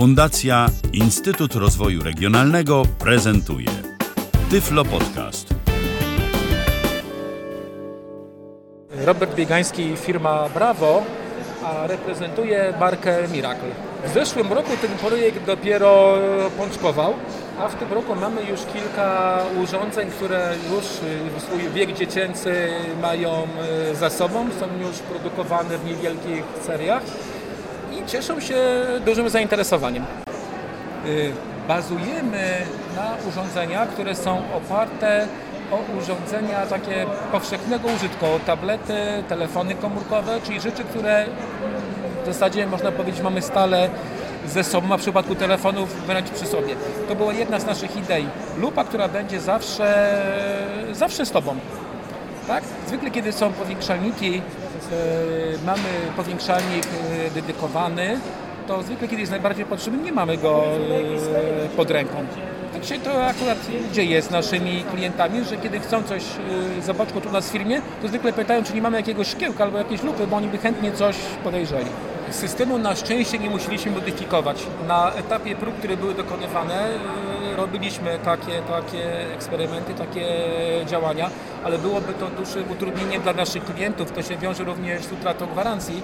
Fundacja Instytut Rozwoju Regionalnego prezentuje Tyflo Podcast. Robert Biegański, firma Bravo, a reprezentuje markę Miracle. W zeszłym roku ten projekt dopiero pączkował, a w tym roku mamy już kilka urządzeń, które już y, swój wiek dziecięcy mają y, za sobą, są już produkowane w niewielkich seriach cieszą się dużym zainteresowaniem. Y, Bazujemy na urządzeniach, które są oparte o urządzenia takie powszechnego użytku, tablety, telefony komórkowe, czyli rzeczy, które w zasadzie można powiedzieć mamy stale ze sobą, a w przypadku telefonów wręcz przy sobie. To była jedna z naszych idei. Lupa, która będzie zawsze, zawsze z Tobą. Tak? Zwykle kiedy są powiększalniki, mamy powiększalnik e, dedykowany, to zwykle kiedy jest najbardziej potrzebny, nie mamy go e, pod ręką. Tak się to akurat dzieje z naszymi klientami, że kiedy chcą coś e, zobaczyć tu nas w firmie, to zwykle pytają, czy nie mamy jakiegoś szkiełka albo jakiejś lupy, bo oni by chętnie coś podejrzeli. Systemu na szczęście nie musieliśmy modyfikować. Na etapie prób, które były dokonywane, e, robiliśmy takie, takie eksperymenty, takie działania, ale byłoby to dużym utrudnieniem dla naszych klientów. To się wiąże również z utratą gwarancji.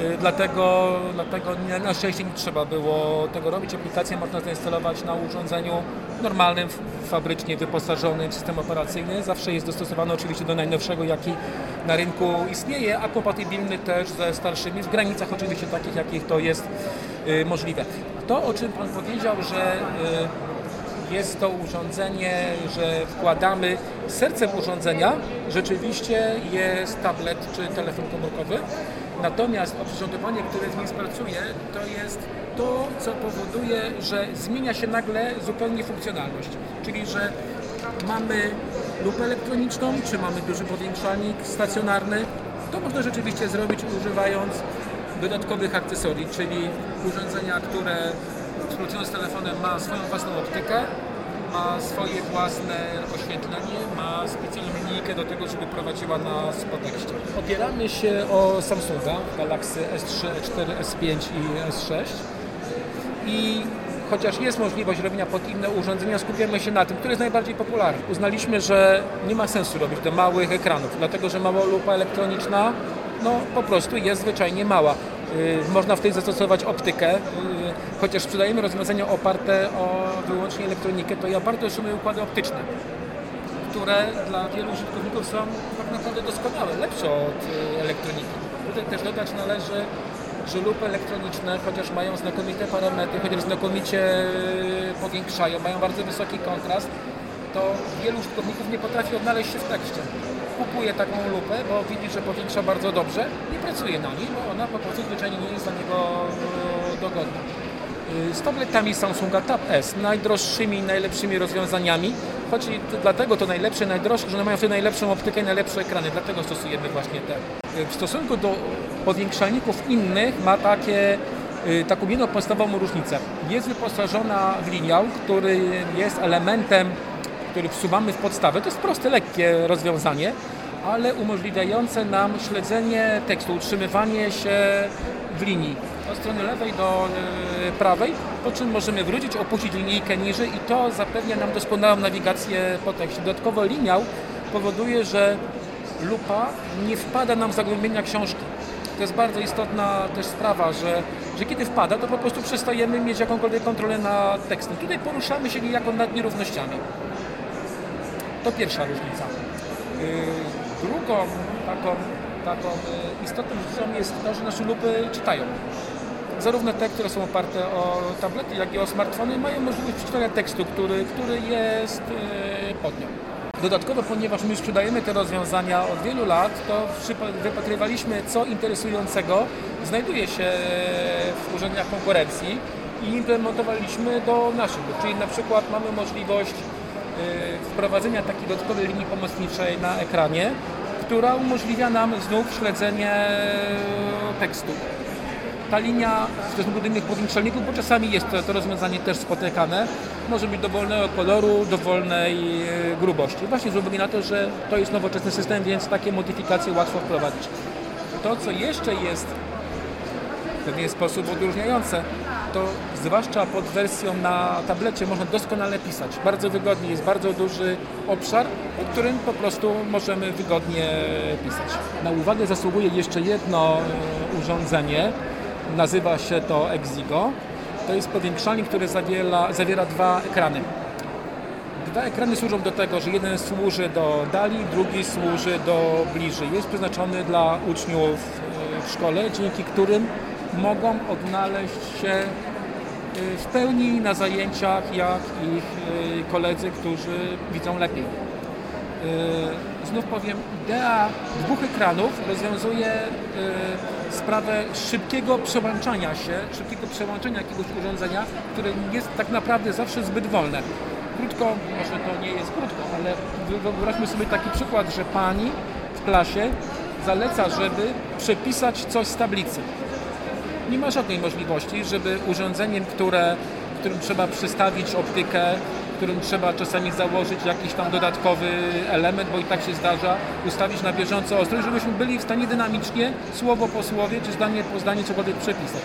Y, Dlatego, dlatego na szczęście nie trzeba było tego robić. Aplikację można zainstalować na urządzeniu normalnym, fabrycznie wyposażonym w system operacyjny. Zawsze jest dostosowany oczywiście do najnowszego, jaki na rynku istnieje, a kompatybilny też ze starszymi, w granicach oczywiście takich, jakich to jest y, możliwe. To, o czym Pan powiedział, że y, jest to urządzenie, że wkładamy sercem urządzenia rzeczywiście jest tablet czy telefon komórkowy. Natomiast oprzyrządowanie, które z nim pracuje, to jest to, co powoduje, że zmienia się nagle zupełnie funkcjonalność. Czyli, że mamy lupę elektroniczną, czy mamy duży powiększalnik stacjonarny, to można rzeczywiście zrobić używając dodatkowych akcesorii, czyli urządzenia, które współpracując z telefonem ma swoją własną optykę, ma swoje własne oświetlenie, ma specjalną linijkę do tego, żeby prowadziła nas po tekście. Opieramy się o Samsunga Galaxy S3, S4, S5 i S6 i chociaż jest możliwość robienia pod inne urządzenia, skupiamy się na tym, które jest najbardziej popularne. Uznaliśmy, że nie ma sensu robić do małych ekranów, dlatego że mała lupa elektroniczna no, po prostu jest zwyczajnie mała. Yy, Można wtedy zastosować optykę, yy, chociaż sprzedajemy rozwiązania oparte o wyłącznie elektronikę, to i oparte są układy optyczne które dla wielu użytkowników są tak naprawdę doskonałe, lepsze od y, elektroniki. Tutaj też dodać należy, że lupy elektroniczne, chociaż mają znakomite parametry, chociaż znakomicie y, powiększają, mają bardzo wysoki kontrast, to wielu użytkowników nie potrafi odnaleźć się w tekście. Kupuje taką lupę, bo widzi, że powiększa bardzo dobrze i pracuje na niej, bo ona po prostu zwyczajnie nie jest dla niego y, dogodna. Y, z tabletami Samsunga Tab S, najdroższymi, najlepszymi rozwiązaniami, choć i dlatego to najlepsze, najdroższe, że one mają wtedy najlepszą optykę i najlepsze ekrany, dlatego stosujemy właśnie te. Y, W stosunku do powiększalników innych ma takie, y, taką jedną podstawową różnicę. Jest wyposażona w liniał, który jest elementem, który wsuwamy w podstawę. To jest proste, lekkie rozwiązanie, ale umożliwiające nam śledzenie tekstu, utrzymywanie się w linii od strony lewej do e, prawej, po czym możemy wrócić, opuścić linijkę niżej i to zapewnia nam doskonałą nawigację po tekście. Dodatkowo liniał powoduje, że lupa nie wpada nam w zagłębienia książki. To jest bardzo istotna też sprawa, że, że kiedy wpada, to po prostu przestajemy mieć jakąkolwiek kontrolę nad tekstem. Tutaj poruszamy się niejako nad nierównościami. To pierwsza różnica. Yy, Drugą taką, taką yy, istotną rzeczą jest to, że nasze lupy czytają. Zarówno te, które są oparte o tablety, jak i o smartfony, mają możliwość przeczytania tekstu, który, który jest yy, pod nią. Dodatkowo, ponieważ my sprzedajemy te rozwiązania od wielu lat, to wypatrywaliśmy, co interesującego znajduje się w urządzeniach konkurencji i implementowaliśmy do naszych. Czyli na przykład mamy możliwość y, wprowadzenia takiej dodatkowej linii pomocniczej na ekranie, która umożliwia nam znów śledzenie tekstu. Ta linia w stosunku do innych powiększalników, bo czasami jest to, to rozwiązanie też spotykane, może być dowolnego koloru, dowolnej e, grubości. Właśnie z uwagi na to, że to jest nowoczesny system, więc takie modyfikacje łatwo wprowadzić. To, co jeszcze jest pewien sposób odróżniające, to zwłaszcza pod wersją na tablecie można doskonale pisać. Bardzo wygodnie, jest bardzo duży obszar, pod którym po prostu możemy wygodnie pisać. Na uwagę zasługuje jeszcze jedno e, urządzenie, nazywa się to Exigo. To jest powiększalnik, który zawiera, zawiera dwa ekrany. Dwa ekrany służą do tego, że jeden służy do dali, drugi służy do bliżej. Jest przeznaczony dla uczniów e, w szkole, dzięki którym mogą odnaleźć się e, w pełni na zajęciach, jak ich e, koledzy, którzy widzą lepiej. Znów powiem, idea dwóch ekranów rozwiązuje sprawę szybkiego przełączania się, szybkiego przełączenia jakiegoś urządzenia, które jest tak naprawdę zawsze zbyt wolne krótko, może to nie jest krótko, ale wyobraźmy sobie taki przykład, że pani w klasie zaleca, żeby przepisać coś z tablicy. Nie ma żadnej możliwości, żeby urządzeniem, które, którym trzeba przystawić optykę, którym trzeba czasami założyć jakiś tam dodatkowy element, bo i tak się zdarza, ustawić na bieżąco ostrość, żebyśmy byli w stanie dynamicznie, słowo po słowie, czy zdanie po zdaniu cokolwiek przepisać.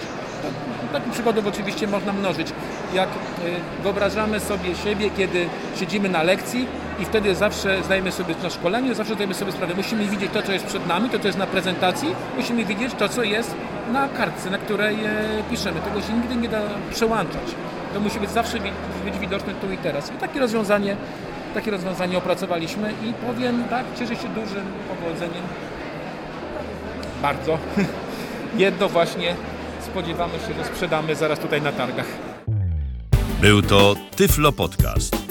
Takich przykładów oczywiście można mnożyć. Jak e, wyobrażamy sobie siebie, kiedy siedzimy na lekcji i wtedy zawsze zdajemy sobie na szkoleniu, zawsze zdajemy sobie sprawę, musimy widzieć to, co jest przed nami, to, co jest na prezentacji, musimy widzieć to, co jest na kartce, na której e, piszemy. Tego się nigdy nie da przełączać. To musi być zawsze być widoczne tu i teraz. I takie rozwiązanie, takie rozwiązanie opracowaliśmy i powiem tak, cieszę się dużym powodzeniem. Bardzo. Jedno właśnie spodziewamy się, że sprzedamy zaraz tutaj na targach. Był to Tyflo Podcast.